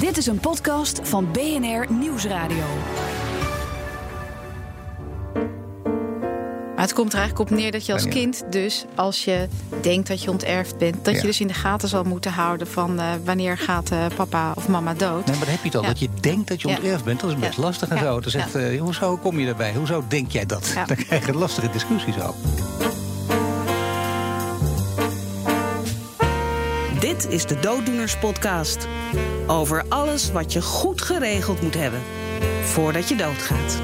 Dit is een podcast van BNR Nieuwsradio. Maar het komt er eigenlijk op neer dat je als kind dus, als je denkt dat je onterfd bent, dat Ja. je dus in de gaten zal moeten houden van eh, wanneer gaat eh, papa of mama dood. Nee, maar dan heb je het al. Ja. Dat je denkt dat je onterfd bent, dat is best Ja. lastig en Ja. zo. Dan zegt, Ja. eh, hoezo kom je daarbij? Hoezo denk jij dat? Ja. Dan krijg je lastige discussies al. Dit is de Dooddoeners Podcast. Over alles wat je goed geregeld moet hebben voordat je doodgaat.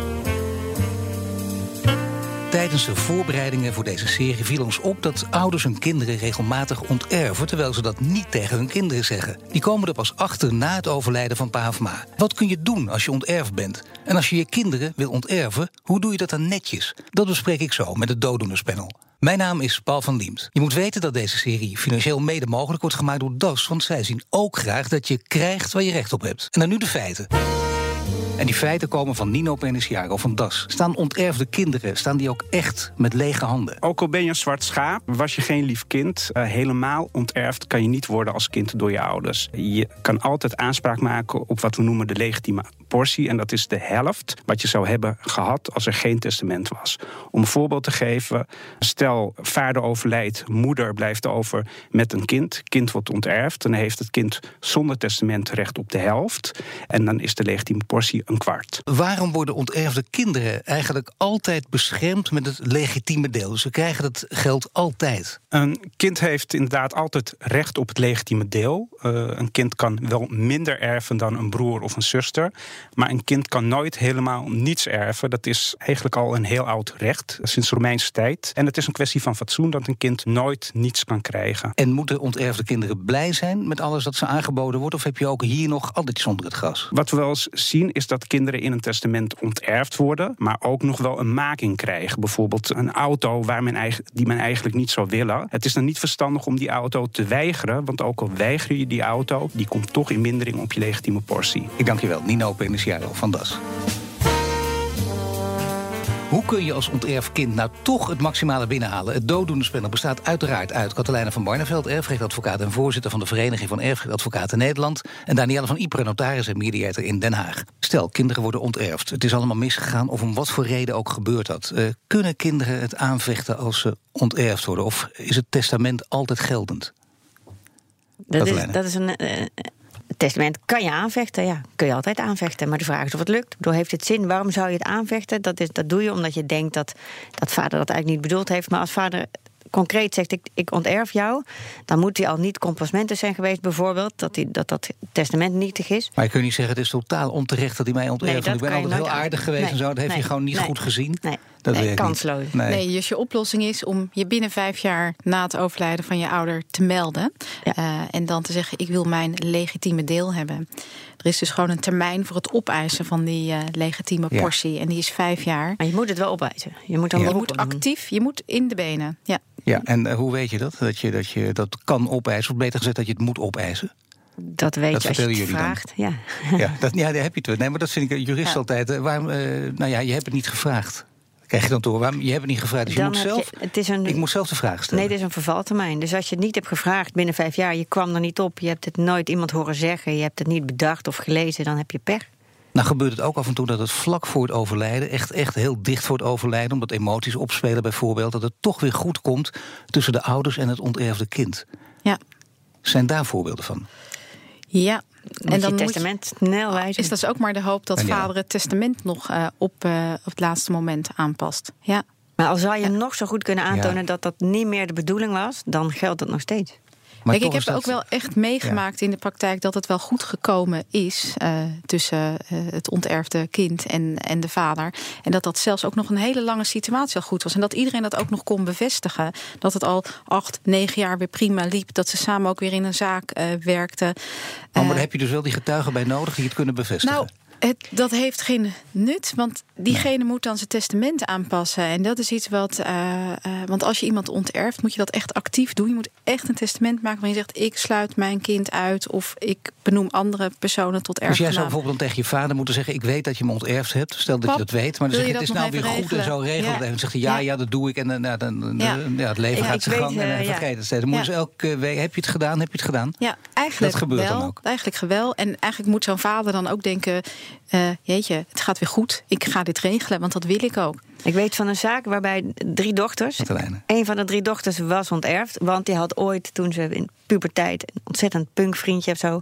Tijdens de voorbereidingen voor deze serie viel ons op dat ouders hun kinderen regelmatig onterven, terwijl ze dat niet tegen hun kinderen zeggen. Die komen er pas achter na het overlijden van pa of ma. Wat kun je doen als je onterfd bent? En als je je kinderen wil onterven, hoe doe je dat dan netjes? Dat bespreek ik zo met het dooddoenerspanel. Mijn naam is Paul van Liemt. Je moet weten dat deze serie financieel mede mogelijk wordt gemaakt door DAS, want zij zien ook graag dat je krijgt waar je recht op hebt. En dan nu de feiten. En die feiten komen van Nino Peniciaro van DAS. Staan onterfde kinderen, staan die ook echt met lege handen? Ook al ben je een zwart schaap, was je geen lief kind, eh, helemaal onterfd kan je niet worden als kind door je ouders. Je kan altijd aanspraak maken op wat we noemen de legitieme portie. En dat is de helft wat je zou hebben gehad als er geen testament was. Om een voorbeeld te geven, stel vader overlijdt, moeder blijft over met een kind. Kind wordt onterfd, dan heeft het kind zonder testament recht op de helft. En dan is de legitieme portie een kwart. Waarom worden onterfde kinderen eigenlijk altijd beschermd met het legitieme deel? Ze krijgen dat geld altijd. Een kind heeft inderdaad altijd recht op het legitieme deel. Eh, een kind kan wel minder erven dan een broer of een zuster. Maar een kind kan nooit helemaal niets erven. Dat is eigenlijk al een heel oud recht, sinds Romeinse tijd. En het is een kwestie van fatsoen dat een kind nooit niets kan krijgen. En moeten onterfde kinderen blij zijn met alles dat ze aangeboden wordt? Of heb je ook hier nog altijd onder het gras? Wat we wel eens zien is dat kinderen in een testament onterfd worden, maar ook nog wel een making krijgen. Bijvoorbeeld een auto waar men die men eigenlijk niet zou willen. Het is dan niet verstandig om die auto te weigeren, want ook al weiger je die auto, die komt toch in mindering op je legitieme portie. Ik dank je wel, Nino Van DAS. Hoe kun je als onterfd kind nou toch het maximale binnenhalen? Het dooddoenerspanel bestaat uiteraard uit Katelijne van Barneveld, erfrechtadvocaat en voorzitter van de Vereniging van Erfrechtadvocaten Nederland. En Danielle van Ypres, notaris en mediator in Den Haag. Stel, kinderen worden onterfd. Het is allemaal misgegaan, of om wat voor reden ook gebeurt dat. Eh, kunnen kinderen het aanvechten als ze onterfd worden? Of is het testament altijd geldend? Dat is, dat is een. Eh, testament kan je aanvechten, ja, kun je altijd aanvechten. Maar de vraag is of het lukt. Bedoel, heeft het zin? Waarom zou je het aanvechten? Dat, is, dat doe je omdat je denkt dat, dat vader dat eigenlijk niet bedoeld heeft. Maar als vader concreet zegt, ik, ik onterf jou... dan moet hij al niet compasmenten zijn geweest, bijvoorbeeld. Dat hij, dat, dat testament nietig is. Maar je kunt niet zeggen, het is totaal onterecht dat hij mij onterft. Nee, ik ben altijd heel aardig geweest Nee, en zo. Dat heeft nee, je gewoon niet goed gezien. Nee, dat nee, werkt niet. kansloos. Nee. Nee, dus je oplossing is om je binnen vijf jaar na het overlijden van je ouder te melden. Ja. Eh, en dan te zeggen, ik wil mijn legitieme deel hebben. Er is dus gewoon een termijn voor het opeisen van die eh, legitieme Ja. portie. En die is vijf jaar. Maar je moet het wel opwijzen. Je moet dan Ja. Je moet actief, je moet in de benen. Ja. Ja, en eh, hoe weet je dat? Dat je, dat je dat kan opeisen, of beter gezegd dat je het moet opeisen? Dat weet Dat je als je het jullie dan? vraagt. Ja. Ja, dat, ja, daar heb je het. Nee, maar dat vind ik een jurist Ja. altijd. waarom, eh, nou ja, je hebt het niet gevraagd. Krijg je dan door? Waarom? Je hebt het niet gevraagd. Dus je moet zelf. je- het is een- Ik moet zelf de vraag stellen. Nee, dit is een vervaltermijn. Dus als je het niet hebt gevraagd binnen vijf jaar, je kwam er niet op, je hebt het nooit iemand horen zeggen, je hebt het niet bedacht of gelezen, dan heb je pech. Nou gebeurt het ook af en toe dat het vlak voor het overlijden, echt, echt heel dicht voor het overlijden, omdat emoties opspelen bijvoorbeeld, dat het toch weer goed komt tussen de ouders en het onterfde kind. ja. Zijn daar voorbeelden van? Ja. En dan je moet testament snel wijzen. is dat ook maar de hoop dat vader het testament nog eh, op, eh, op het laatste moment aanpast. Ja. Maar al zou je nog zo goed kunnen aantonen Ja. dat dat niet meer de bedoeling was, dan geldt het nog steeds. Maar Kijk, ik heb dat- ook wel echt meegemaakt in de praktijk dat het wel goed gekomen is eh, tussen eh, het onterfde kind en, en de vader. En dat dat zelfs ook nog een hele lange situatie al goed was. En dat iedereen dat ook nog kon bevestigen. Dat het al acht, negen jaar weer prima liep. Dat ze samen ook weer in een zaak eh, werkten. Oh, maar daar heb je dus wel die getuigen bij nodig die het kunnen bevestigen. nou, het, dat heeft geen nut, want diegene moet dan zijn testament aanpassen. En dat is iets wat. eh, eh, want als je iemand onterft, moet je dat echt actief doen. Je moet echt een testament maken waarin je zegt: Ik sluit mijn kind uit. Of ik benoem andere personen tot Dus jij zou erfgenaam. bijvoorbeeld tegen je vader moeten zeggen... ik weet dat je me onterfd hebt, stel dat Pap, je dat weet... maar dan zeg je, het is nou weer goed en zo regelen? Ja. even. Dan zegt hij, ja, Ja. dat doe ik. En dan, ja, dan, Ja. ja. het leven Ik- gaat zijn weet, gang en eh, dan ja. vergeet het steeds. Dan moet dus elke week, heb je het gedaan, heb je het gedaan? Ja, eigenlijk Dat gebeurt wel. dan ook. Eigenlijk wel. En eigenlijk moet zo'n vader dan ook denken... eh, jeetje, het gaat weer goed. Ik ga dit regelen, want dat wil ik ook. Ik weet van een zaak waarbij drie dochters. Een van de drie dochters was onterfd. Want die had ooit, toen ze in puberteit... een ontzettend punkvriendje of zo...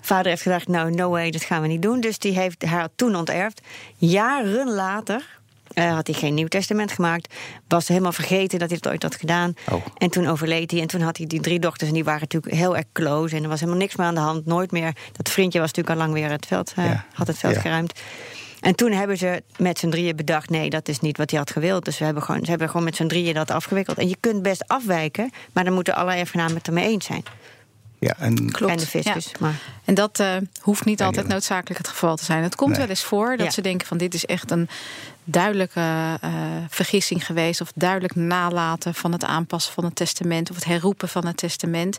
Vader heeft gedacht, nou, no way, dat gaan we niet doen. Dus die heeft haar toen onterfd. Jaren later eh, had hij geen nieuw testament gemaakt. Was helemaal vergeten dat hij het ooit had gedaan. Oh. En toen overleed hij. En toen had hij die drie dochters. En die waren natuurlijk heel erg close. En er was helemaal niks meer aan de hand. Nooit meer. Dat vriendje was natuurlijk al lang weer het veld, Ja. had het veld Ja. geruimd. En toen hebben ze met z'n drieën bedacht... nee, dat is niet wat hij had gewild. Dus we hebben gewoon, ze hebben gewoon met z'n drieën dat afgewikkeld. En je kunt best afwijken... maar dan moeten alle erfgenamen het ermee eens zijn. Ja, en Klopt. En de fiscus. Ja. Maar En dat eh, hoeft niet altijd noodzakelijk het geval te zijn. Het komt Nee. wel eens voor dat Ja. ze denken van dit is echt een duidelijke eh, vergissing geweest. Of duidelijk nalaten van het aanpassen van het testament. Of het herroepen van het testament.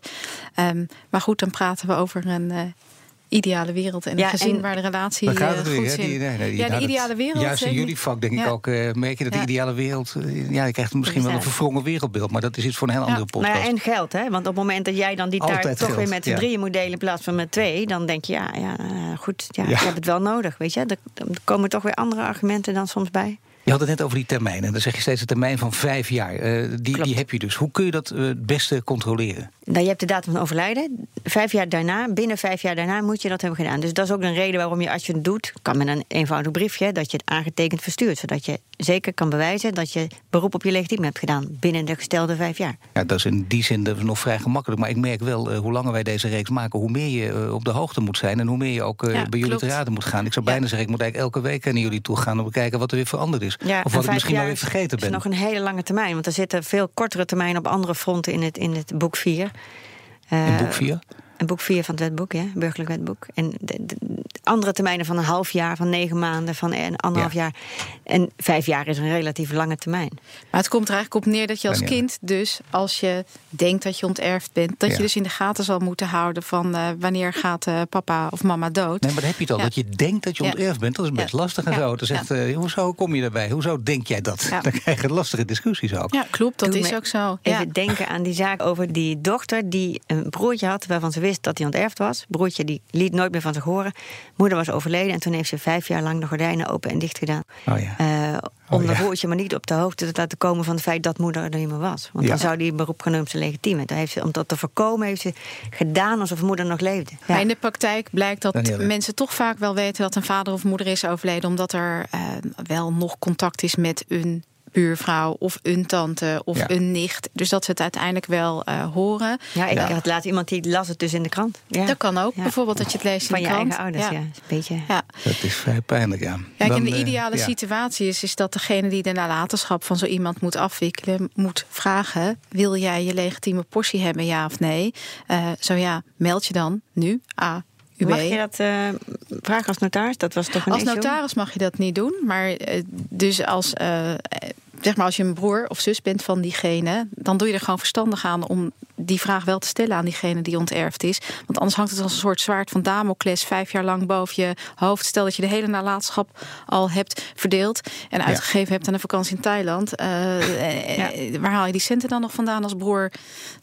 Ehm, maar goed, dan praten we over een eh, ideale wereld. En Ja, een gezin en- waar de relatie gaat eh, het goed zit. Nee, nee, ja, de nou, dat- ideale wereld. Juist in jullie vak denk ik ook, eh, merk je dat de Ja. ideale wereld... eh, ja, je krijgt misschien wel een verwrongen wereldbeeld... maar dat is iets voor een heel andere podcast. Nou ja, en geld, hè? Want op het moment dat jij dan die taart toch geld, weer met z'n ja. drieën moet delen in plaats van met twee, dan denk je, ja, ja goed, ja, Ja. ik heb het wel nodig, weet je. Er, er komen toch weer andere argumenten dan soms bij. Je had het net over die termijnen. Dan zeg je steeds een termijn van vijf jaar. Eh, die, Klopt. die heb je dus. Hoe kun je dat het beste controleren? Nou, je hebt de datum van overlijden. Vijf jaar daarna, binnen vijf jaar daarna moet je dat hebben gedaan. Dus dat is ook een reden waarom je, als je het doet, kan met een eenvoudig briefje, dat je het aangetekend verstuurt. Zodat je zeker kan bewijzen dat je beroep op je legitiem hebt gedaan binnen de gestelde vijf jaar. Ja, dat is in die zin dat is nog vrij gemakkelijk. Maar ik merk wel, eh, hoe langer wij deze reeks maken... hoe meer je eh, op de hoogte moet zijn... en hoe meer je ook eh, Ja, bij jullie klopt. te raden moet gaan. Ik zou Ja. bijna zeggen, ik moet eigenlijk elke week naar jullie toe gaan... om te kijken wat er weer veranderd is. Ja, of wat ik misschien wel weer vergeten is ben. nog een hele lange termijn. Want er zitten veel kortere termijnen op andere fronten in het, in het boek 4. In boek 4? Een boek 4 van het wetboek, ja, burgerlijk wetboek. En de- de andere termijnen van een half jaar, van negen maanden, van een anderhalf Ja. jaar. En vijf jaar is een relatief lange termijn. Maar het komt er eigenlijk op neer dat je als kind dus, als je denkt dat je onterfd bent, dat Ja. je dus in de gaten zal moeten houden van eh, wanneer gaat eh, papa of mama dood. Nee, maar dan heb je het al. Ja. Dat je denkt dat je onterfd bent, dat is best Ja. lastig en Ja. zo. Dan zegt, eh, hoezo kom je daarbij? Hoezo denk jij dat? Ja. Dan krijg je lastige discussies ook. Ja, klopt, dat Doe is ook zo. Even denken aan die zaak over die dochter die een broertje had... waarvan ze wist dat hij onterfd was. Broertje die liet nooit meer van zich horen. Moeder was overleden en toen heeft ze vijf jaar lang de gordijnen open en dicht gedaan. Oh ja. Eh, om Oh, de ja. broertje maar niet op de hoogte te laten komen van het feit dat moeder er niet meer was. Want Ja. dan zou die beroep gaan zijn legitieme. Daar heeft ze, om dat te voorkomen heeft ze gedaan alsof moeder nog leefde. Ja. In de praktijk blijkt dat Danielle. mensen toch vaak wel weten dat een vader of moeder is overleden, omdat er eh, wel nog contact is met een buurvrouw of een tante of Ja. een nicht. Dus dat ze het uiteindelijk wel eh, horen. Ja, ik Ja. had laatst iemand die las het dus in de krant. Ja. Dat kan ook. Ja. Bijvoorbeeld dat je het leest in Van de je krant. eigen ouders, ja. Een beetje. Ja. Dat is vrij pijnlijk, ja. Kijk, Dan, en de eh, ideale situatie is, is dat degene die de nalatenschap van zo iemand moet afwikkelen, moet vragen: wil jij je legitieme portie hebben, ja of nee? Eh, zo ja, meld je dan nu. A. UB. Mag je dat eh, vragen als notaris? Dat was toch een Als issue? notaris mag je dat niet doen, maar eh, dus als, eh, zeg maar als je een broer of zus bent van diegene, dan doe je er gewoon verstandig aan om die vraag wel te stellen aan diegene die onterfd is. Want anders hangt het als een soort zwaard van Damocles vijf jaar lang boven je hoofd. Stel dat je de hele nalatenschap al hebt verdeeld en uitgegeven hebt aan een vakantie in Thailand. Eh, eh, Waar haal je die centen dan nog vandaan als broer?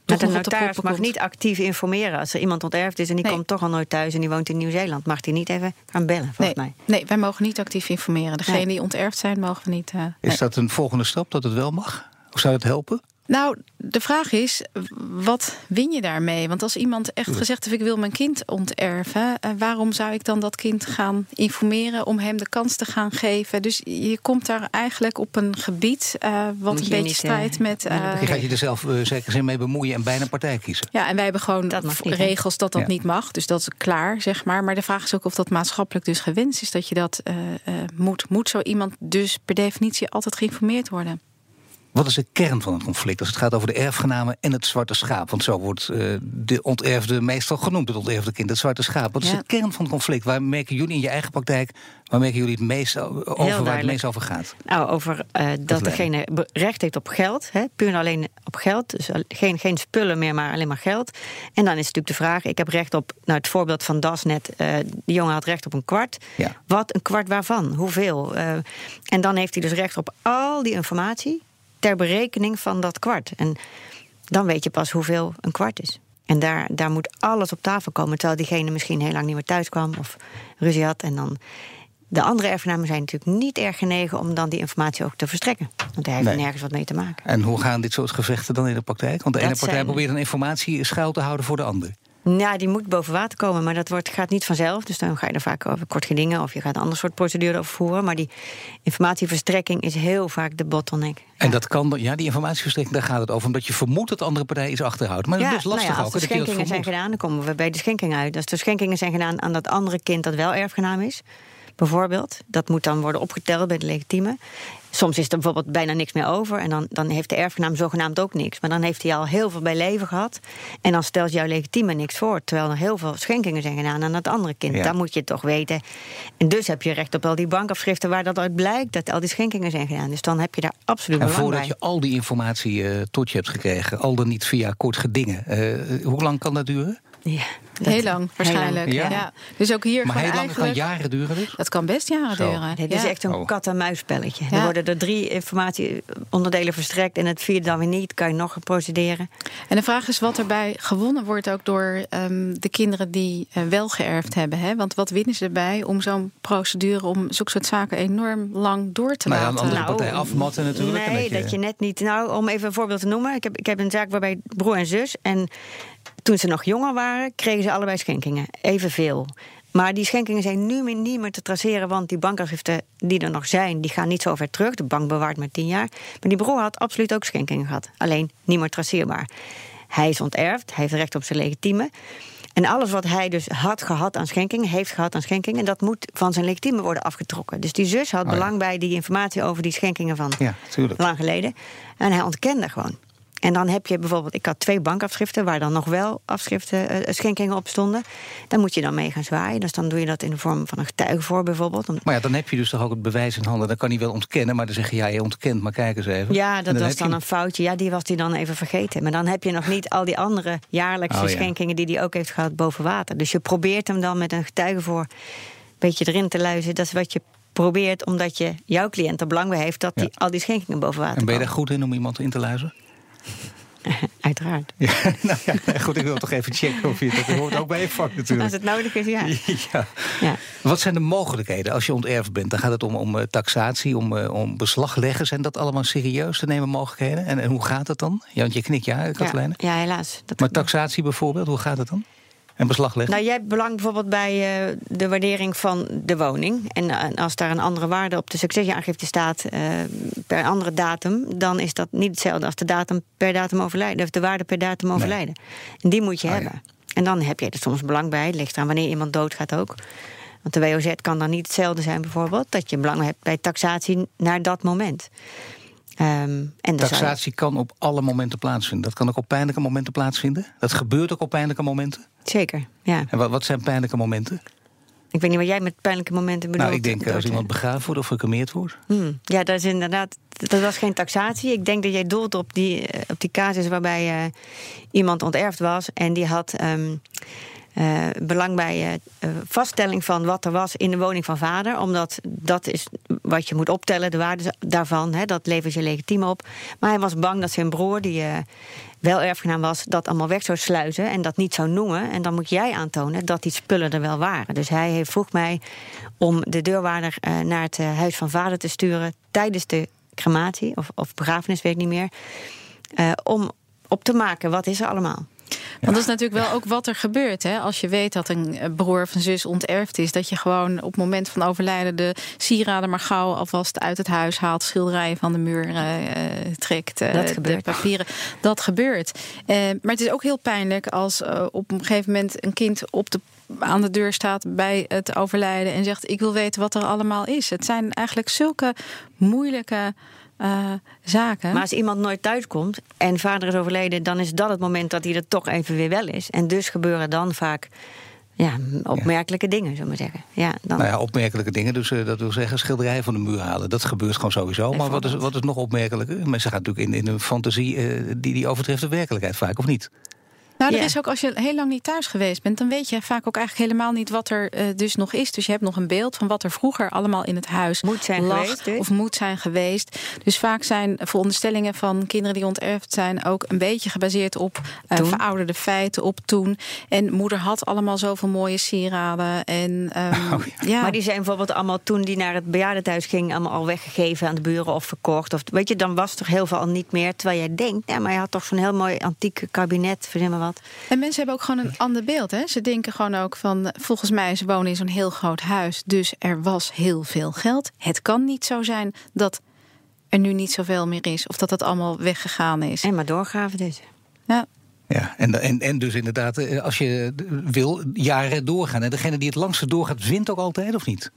Maar de notaris mag niet actief informeren. Als er iemand onterfd is en die Nee. komt toch al nooit thuis... en die woont in Nieuw-Zeeland, mag hij niet even gaan bellen, volgens Nee, mij. nee, wij mogen niet actief informeren. Degenen Nee. die onterfd zijn, mogen we niet. eh, Is nee. dat een volgende stap, dat het wel mag? Of zou het helpen? Nou, de vraag is, wat win je daarmee? Want als iemand echt gezegd heeft, ik wil mijn kind onterven... eh, waarom zou ik dan dat kind gaan informeren om hem de kans te gaan geven? Dus je komt daar eigenlijk op een gebied eh, wat een je beetje niet, eh, strijdt met... eh, Je gaat je er zelf zeker zin mee bemoeien en bijna partij kiezen. ja, en wij hebben gewoon Dat regels dat dat Ja. niet mag. Dus dat is klaar, zeg maar. Maar de vraag is ook of dat maatschappelijk dus gewenst is... dat je dat eh, eh, moet. Moet zo iemand dus per definitie altijd geïnformeerd worden? Wat is de kern van het conflict als het gaat over de erfgenamen en het zwarte schaap? Want zo wordt uh, de onterfde meestal genoemd, het onterfde kind, het zwarte schaap. Wat is de kern van het conflict? Waar merken jullie in je eigen praktijk, waar merken jullie het meest over, waar het meest over gaat? Nou, over uh, dat degene recht heeft op geld, hè, puur en alleen op geld. Dus geen, geen spullen meer, maar alleen maar geld. En dan is natuurlijk de vraag, ik heb recht op, nou het voorbeeld van Das net, uh, de jongen had recht op een kwart. Ja. Wat een kwart waarvan? Hoeveel? en dan heeft hij dus recht op al die informatie ter berekening van dat kwart. En dan weet je pas hoeveel een kwart is. En daar, daar moet alles op tafel komen. Terwijl diegene misschien heel lang niet meer thuis kwam of ruzie had. En dan. De andere erfgenamen zijn natuurlijk niet erg genegen om dan die informatie ook te verstrekken. Want hij heeft er nergens wat mee te maken. En hoe gaan dit soort gevechten dan in de praktijk? Want de ene partij probeert een informatie schuil te houden voor de ander. Ja, die moet boven water komen, maar dat wordt, gaat niet vanzelf. Dus dan ga je er vaak over kort gedingen of je gaat een ander soort procedure over voeren. Maar die informatieverstrekking is heel vaak de bottleneck. En dat kan, ja, die informatieverstrekking, daar gaat het over. Omdat je vermoedt dat de andere partij is achterhoudt. Maar ja, dat is lastig nou ja, ook. Als de schenkingen zijn gedaan, dan komen we bij de schenking uit. Als de schenkingen zijn gedaan aan dat andere kind dat wel erfgenaam is bijvoorbeeld. Dat moet dan worden opgeteld bij de legitieme. Soms is er bijvoorbeeld bijna niks meer over. En dan, dan heeft de erfgenaam zogenaamd ook niks. Maar dan heeft hij al heel veel bij leven gehad. En dan stelt jouw legitieme niks voor. Terwijl er heel veel schenkingen zijn gedaan aan het andere kind. Ja. Dat moet je toch weten. En dus heb je recht op al die bankafschriften waar dat uit blijkt dat al die schenkingen zijn gedaan. Dus dan heb je daar absoluut En voordat bij. je al die informatie uh, tot je hebt gekregen, al dan niet via kort gedingen, uh, hoe lang kan dat duren? Ja, heel lang, waarschijnlijk. Heel lang. Ja. Dus ook hier maar heel lang eigenlijk... kan jaren duren dus? Dat kan best jaren Zo. duren. Dit is echt een Oh. kat-en-muisspelletje. Ja. Er worden er drie informatieonderdelen verstrekt en het vierde dan weer niet. Kan je nog procederen. En de vraag is wat erbij gewonnen wordt ook door ehm, de kinderen die eh, wel geërfd hebben. Hè? Want wat winnen ze erbij om zo'n procedure, om zulke soort zaken enorm lang door te Nou ja, een laten? andere partij afmatten natuurlijk. Nee, en dat je- dat je net niet. Nou, om even een voorbeeld te noemen. Ik heb, ik heb een zaak waarbij broer en zus. En toen ze nog jonger waren, kregen ze allebei schenkingen. Evenveel. Maar die schenkingen zijn nu meer- niet meer te traceren, want die bankafschriften die er nog zijn, die gaan niet zo ver terug. De bank bewaart maar tien jaar. Maar die broer had absoluut ook schenkingen gehad. Alleen niet meer traceerbaar. Hij is onterfd, hij heeft recht op zijn legitieme. En alles wat hij dus had gehad aan schenkingen, heeft gehad aan schenkingen, dat moet van zijn legitieme worden afgetrokken. Dus die zus had Oh ja. belang bij die informatie over die schenkingen van Ja, lang geleden. En hij ontkende gewoon. En dan heb je bijvoorbeeld, ik had twee bankafschriften waar dan nog wel afschriften, eh, schenkingen op stonden. Daar moet je dan mee gaan zwaaien. Dus dan doe je dat in de vorm van een getuige voor bijvoorbeeld. Om- Maar ja, dan heb je dus toch ook het bewijs in handen. Dan kan hij wel ontkennen, maar dan zeg je ja, je ontkent, maar kijk eens even. Ja, dat was dan je- een foutje. Ja, die was hij dan even vergeten. Maar dan heb je nog niet al die andere jaarlijkse Oh, ja. schenkingen die hij ook heeft gehad boven water. Dus je probeert hem dan met een getuige voor een beetje erin te luizen. Dat is wat je probeert, omdat je jouw cliënt er belang bij heeft dat die, al die schenkingen boven water En ben je daar goed in om iemand in te luisteren? Uiteraard. Ja, nou ja, goed, ik wil toch even checken of je dat hoort ook bij je vak Als natuurlijk. het nodig is, ja. Ja. ja. Wat zijn de mogelijkheden als je onterfd bent? Dan gaat het om, om eh, taxatie, om, eh, om beslag leggen. Zijn dat allemaal serieus te nemen mogelijkheden? En, en hoe gaat het dan? Ja, want je knikt ja, Katelijne. Ja, ja, helaas. Dat Maar taxatie bijvoorbeeld, hoe gaat het dan? En beslag leggen? Nou, jij hebt belang bijvoorbeeld bij eh, de waardering van de woning. En, eh, en als daar een andere waarde op de succesieaangifte staat eh, per andere datum, dan is dat niet hetzelfde als de datum per datum overlijden, of de waarde per datum overlijden. En die moet je Ah, ja. hebben. En dan heb je er soms belang bij. Het ligt aan wanneer iemand doodgaat ook. Want de WOZ kan dan niet hetzelfde zijn, bijvoorbeeld. Dat je belang hebt bij taxatie naar dat moment. Ehm, en zou Taxatie kan op alle momenten plaatsvinden. Dat kan ook op pijnlijke momenten plaatsvinden. Dat gebeurt ook op pijnlijke momenten. Zeker, ja. En wat, wat zijn pijnlijke momenten? Ik weet niet wat jij met pijnlijke momenten bedoelt. nou, ik denk Dood als iemand begraven wordt of gecremeerd wordt. Hmm, Ja, dat is inderdaad. Dat was geen taxatie. Ik denk dat jij doelt op die, eh, op die casus waarbij eh, iemand onterfd was en die had ehm, eh, belang bij eh, eh, vaststelling van wat er was in de woning van vader. Omdat dat is wat je moet optellen, de waarde daarvan. Hè, dat levert je legitiem op. Maar hij was bang dat zijn broer, die wel erfgenaam was, dat allemaal weg zou sluizen en dat niet zou noemen. En dan moet jij aantonen dat die spullen er wel waren. Dus hij vroeg mij om de deurwaarder naar het huis van vader te sturen tijdens de crematie of, of begrafenis, weet ik niet meer. om op te maken wat is er allemaal. Want dat is natuurlijk wel ook wat er gebeurt. Hè? Als je weet dat een eh, broer of een zus onterfd is, dat je gewoon op het moment van overlijden de sieraden maar gauw alvast uit het huis haalt, schilderijen van de muur eh, eh, trekt, Dat de gebeurt. papieren. Dat gebeurt. Maar het is ook heel pijnlijk als op een gegeven moment een kind op de aan de deur staat bij het overlijden en zegt: Ik wil weten wat er allemaal is. Het zijn eigenlijk zulke moeilijke eh, zaken. Maar als iemand nooit thuis komt en vader is overleden, dan is dat het moment dat hij er toch even weer wel is. En dus gebeuren dan vaak ja, opmerkelijke dingen, zullen we maar zeggen. Ja, dan... Nou ja, opmerkelijke dingen. Dus uh, dat wil zeggen schilderijen van de muur halen. Dat gebeurt gewoon sowieso. Maar wat is, wat is nog opmerkelijker? Mensen gaan natuurlijk in, in een fantasie uh, die, die overtreft de werkelijkheid vaak, of niet? Nou, er is ook als je heel lang niet thuis geweest bent, dan weet je vaak ook eigenlijk helemaal niet wat er uh, dus nog is. Dus je hebt nog een beeld van wat er vroeger allemaal in het huis moet zijn lag geweest, dus. of moet zijn geweest. Dus vaak zijn veronderstellingen van kinderen die onterfd zijn ook een beetje gebaseerd op uh, verouderde feiten, op toen. En moeder had allemaal zoveel mooie sieraden. En, um, oh, ja. ja. Maar die zijn bijvoorbeeld allemaal toen die naar het bejaardentehuis ging, allemaal al weggegeven aan de buren of verkocht. Of weet je, dan was er heel veel al niet meer. Terwijl jij denkt, ja, maar je had toch zo'n heel mooi antiek kabinet, verzin maar wat. En mensen hebben ook gewoon een ander beeld. Hè? Ze denken gewoon ook van, volgens mij, ze wonen in zo'n heel groot huis. Dus er was heel veel geld. Het kan niet zo zijn dat er nu niet zoveel meer is. Of dat het allemaal weggegaan is. En maar doorgaven dus. Ja. Ja, en, en, en dus inderdaad, eh, als je wil, jaren doorgaan. En degene die het langste doorgaat, wint ook altijd, of niet?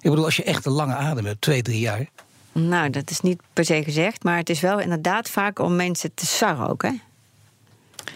Ik bedoel, als je echt een lange adem hebt, twee, drie jaar... Nou, dat is niet per se gezegd. Maar het is wel inderdaad vaak om mensen te sarren ook, hè?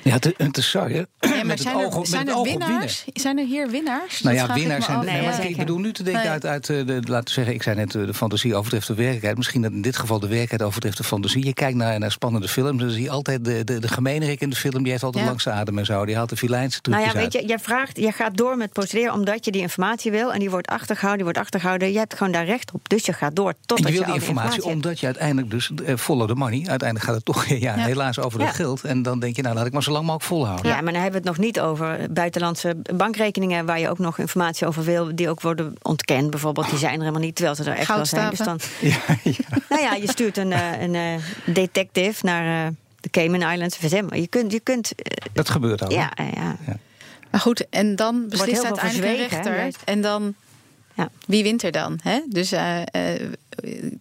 Ja, te, te sarren. Ja, maar zijn er, oog, zijn er winnaars? Zijn er hier winnaars? Nou ja, winnaars zijn. Nee, maar ik bedoel nu te denken uit, uit de, laten we zeggen, ik zei net, de fantasie overtreft de werkelijkheid. Misschien dat in dit geval de werkelijkheid overtreft de fantasie. Je kijkt naar, naar spannende films, dan zie je altijd de, de, de gemeenerik in de film, die heeft altijd ja. langste adem en zo. Die haalt de filijnse trucjes Nou ja, weet je, jij vraagt, jij gaat door met procederen omdat je die informatie wil en die wordt achtergehouden, die wordt achtergehouden. Je hebt gewoon daar recht op, dus je gaat door tot je je wil die informatie, informatie omdat je uiteindelijk dus uh, follow the money. Uiteindelijk gaat het toch ja, helaas over het geld. En dan denk je, nou laat ik maar zo lang mogelijk volhouden. Ja, maar dan hebben we het nog niet over buitenlandse bankrekeningen waar je ook nog informatie over wil, die ook worden ontkend. Bijvoorbeeld, die zijn er helemaal niet, terwijl ze er echt wel zijn. Dus dan, ja, ja. Nou ja, je stuurt een, een, een detective naar de Cayman Islands. Maar je kunt, je kunt. Dat gebeurt al. Ja, ja. ja. Maar goed, en dan beslist uiteindelijk een rechter. Hè? En dan. Ja. Wie wint er dan? Hè? Dus uh, uh,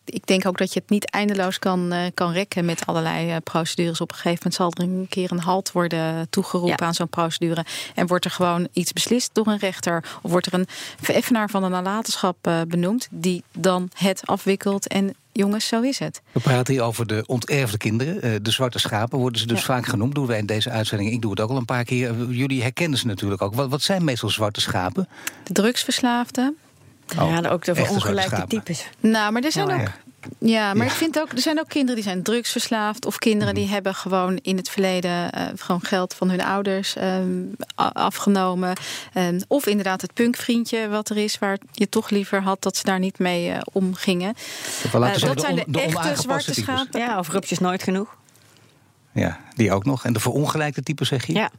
ik denk ook dat je het niet eindeloos kan, uh, kan rekken met allerlei uh, procedures. Op een gegeven moment zal er een keer een halt worden toegeroepen ja. aan zo'n procedure. En wordt er gewoon iets beslist door een rechter. Of wordt er een vereffenaar van de nalatenschap uh, benoemd. Die dan het afwikkelt. En jongens, zo is het. We praten hier over de onterfde kinderen. De zwarte schapen worden ze dus ja. vaak genoemd. Doen wij in deze uitzending. Ik doe het ook al een paar keer. Jullie herkennen ze natuurlijk ook. Wat, wat zijn meestal zwarte schapen? De drugsverslaafden. Oh, ja, ook de ongelijke types. Nou, maar er zijn oh, ook. Ja, maar ja. ik vind ook, er zijn ook kinderen die zijn drugsverslaafd. Of kinderen mm. die hebben gewoon in het verleden uh, gewoon geld van hun ouders um, afgenomen. Um, of inderdaad het punkvriendje wat er is, waar je toch liever had dat ze daar niet mee uh, omgingen. Uh, dat zijn de, de echte zwarte schapen. Ja, of rupjes nooit genoeg. Ja, die ook nog. En de verongelijkde types zeg je? Ja.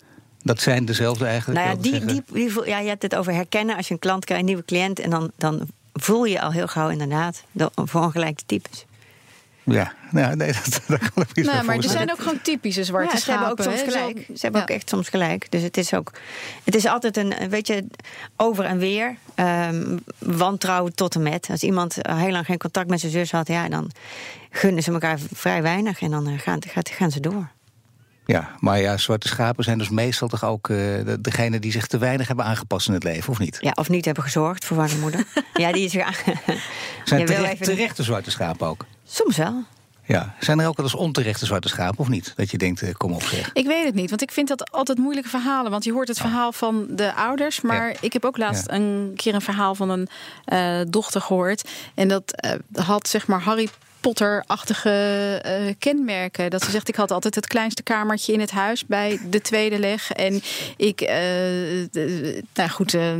Dat zijn dezelfde eigenlijk? Nou ja, die, die, die, ja, je hebt het over herkennen. Als je een klant krijgt, een nieuwe cliënt... en dan, dan voel je al heel gauw inderdaad de verongelijkde types. Ja, nou, nee, dat, dat kan ik niet nou, Maar er zijn ook gewoon typische zwarte ja, ze schapen. Hebben ook soms gelijk. Ze hebben ja. ook echt soms gelijk. Dus het is ook, het is altijd een, weet je, over en weer. Um, wantrouwen tot en met. Als iemand heel lang geen contact met zijn zus had, ja, dan gunnen ze elkaar vrij weinig en dan gaan, gaan ze door. Ja, maar ja, zwarte schapen zijn dus meestal toch ook uh, de, degene die zich te weinig hebben aangepast in het leven, of niet? Ja, of niet hebben gezorgd voor en moeder. ja, die is weer Zijn terecht, even... terechte zwarte schapen ook? Soms wel. Ja, zijn er ook wel eens onterechte zwarte schapen of niet? Dat je denkt, uh, kom op zeg. Ik weet het niet, want ik vind dat altijd moeilijke verhalen. Want je hoort het oh. verhaal van de ouders. Maar ja. ik heb ook laatst ja. een keer een verhaal van een uh, dochter gehoord. En dat uh, had zeg maar Harry Potter-achtige uh, kenmerken. Dat ze zegt, ik had altijd het kleinste kamertje in het huis bij de tweede leg. En ik, uh, nou goed, uh,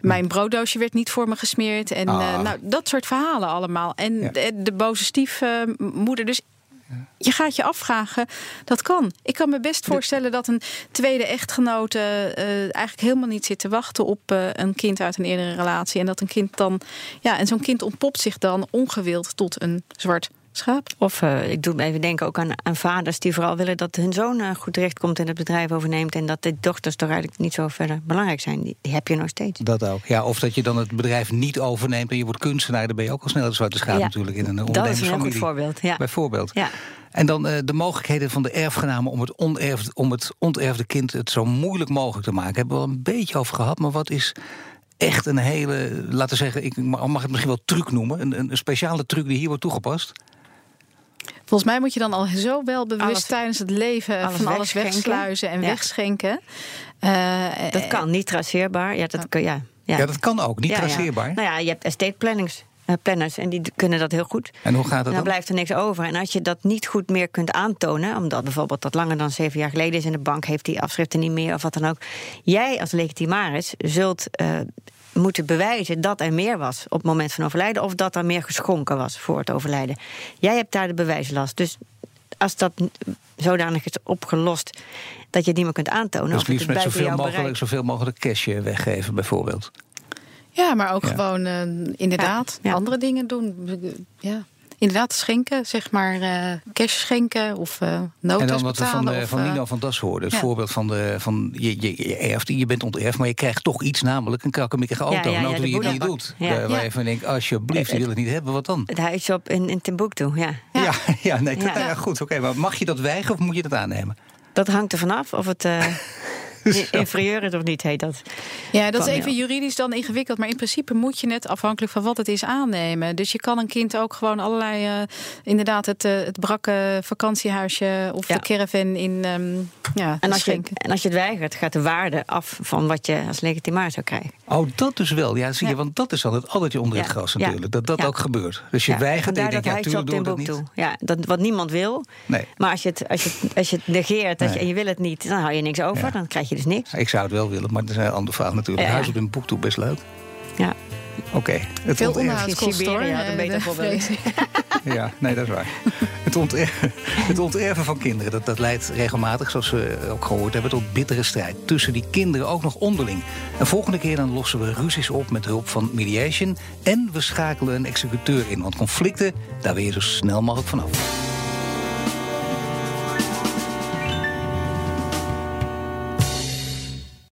mijn brooddoosje werd niet voor me gesmeerd. En ah. nou, dat soort verhalen allemaal. En ja. de, de, boze stiefmoeder. Dus je gaat je afvragen, dat kan. Ik kan me best voorstellen dat een tweede echtgenote uh, eigenlijk helemaal niet zit te wachten op uh, een kind uit een eerdere relatie. En dat een kind dan, ja, en zo'n kind ontpopt zich dan ongewild tot een zwart schaap. Of uh, ik doe me even denken ook aan, aan, vaders die vooral willen dat hun zoon uh, goed terechtkomt en het bedrijf overneemt. En dat de dochters toch eigenlijk niet zo verder belangrijk zijn. Die, die, heb je nog steeds. Dat ook. Ja, of dat je dan het bedrijf niet overneemt en je wordt kunstenaar. Dan ben je ook al snel de zwarte schaap ja, natuurlijk in een ondernemersfamilie. Dat is een heel goed voorbeeld. Ja. Bijvoorbeeld. Ja. En dan uh, de mogelijkheden van de erfgenamen om het, onerfde, om het onterfde kind het zo moeilijk mogelijk te maken. Hebben we wel een beetje over gehad, maar wat is echt een hele, laten we zeggen, ik mag het misschien wel truc noemen. Een, een speciale truc die hier wordt toegepast? Volgens mij moet je dan al zo wel bewust Alles- tijdens het leven alles van alles wegsluizen en Ja. wegschenken. Eh, Dat kan, niet traceerbaar. Ja, dat kun ja. Ja. Ja, dat kan ook, niet Ja, ja. traceerbaar. Nou ja, je hebt estate plannings, eh, planners en die kunnen dat heel goed. En hoe gaat dat En dan dan? blijft er niks over. En als je dat niet goed meer kunt aantonen, omdat bijvoorbeeld dat langer dan zeven jaar geleden is en de bank heeft die afschriften niet meer of wat dan ook. Jij als legitimaris zult eh, moeten bewijzen dat er meer was op het moment van overlijden of dat er meer geschonken was voor het overlijden. Jij hebt daar de bewijslast. Dus als dat zodanig is opgelost dat je het niet meer kunt aantonen. Dus of het liefst met zoveel mogelijk, bereik- zoveel mogelijk cash eh, weggeven, bijvoorbeeld. Ja, maar ook Ja. gewoon eh, inderdaad Ja, ja. andere dingen doen. Ja. Inderdaad, schenken, zeg maar eh, cash schenken of eh notas En dan wat we van, eh, of, van eh, Nino van Das hoorden. Het ja. voorbeeld van, de, van je, je, je erft, je bent onterfd, maar je krijgt toch iets, namelijk een krakkemikkige auto. Ja, ja, een auto die je niet doet. Ja. Waar- Waar Ja. je van denkt, alsjeblieft, die wil het niet hebben, wat dan? Het huisje op in, in Timbuktu, ja. Ja, Ja. ja, nee, dat- Ja. ja, goed. Oké, maar mag je dat weigeren of moet je dat aannemen? Dat hangt er vanaf of het eh, inferieur is of niet, heet dat. Ja, dat is even juridisch dan ingewikkeld. Maar in principe moet je het afhankelijk van wat het is aannemen. Dus je kan een kind ook gewoon allerlei... eh, inderdaad, het, eh, het brakke vakantiehuisje of Ja. de caravan in ehm ja, En als, je, en als je het weigert, gaat de waarde af van wat je als legitimaar zou krijgen. Oh, dat dus wel. Ja, zie je, Ja. want dat is dan het addertje onder het Ja. gras natuurlijk. Dat dat Ja. ook gebeurt. Dus je Ja, weigert en je denkt, dat ja, tuurlijk doe dat niet. Ja, dat, wat niemand wil. Nee. Maar als je het, als je als je het negeert als je, en je wil het niet, dan hou je niks over. Ja. Dan krijg je dus niks. Ik zou het wel willen, maar dat is een andere vraag natuurlijk. Ja, ja. Huis op een boek toe, best leuk. Ja. Oké. Het Veel onderhoudskosten hoor. Had een eh, ik. Ja, nee, dat is waar. Het, onterven, het onterven van kinderen, dat, dat leidt regelmatig, zoals we ook gehoord hebben, tot bittere strijd. Tussen die kinderen ook nog onderling. En volgende keer dan lossen we ruzies op met hulp van mediation. En we schakelen een executeur in, want conflicten, daar wil je zo snel mogelijk vanaf.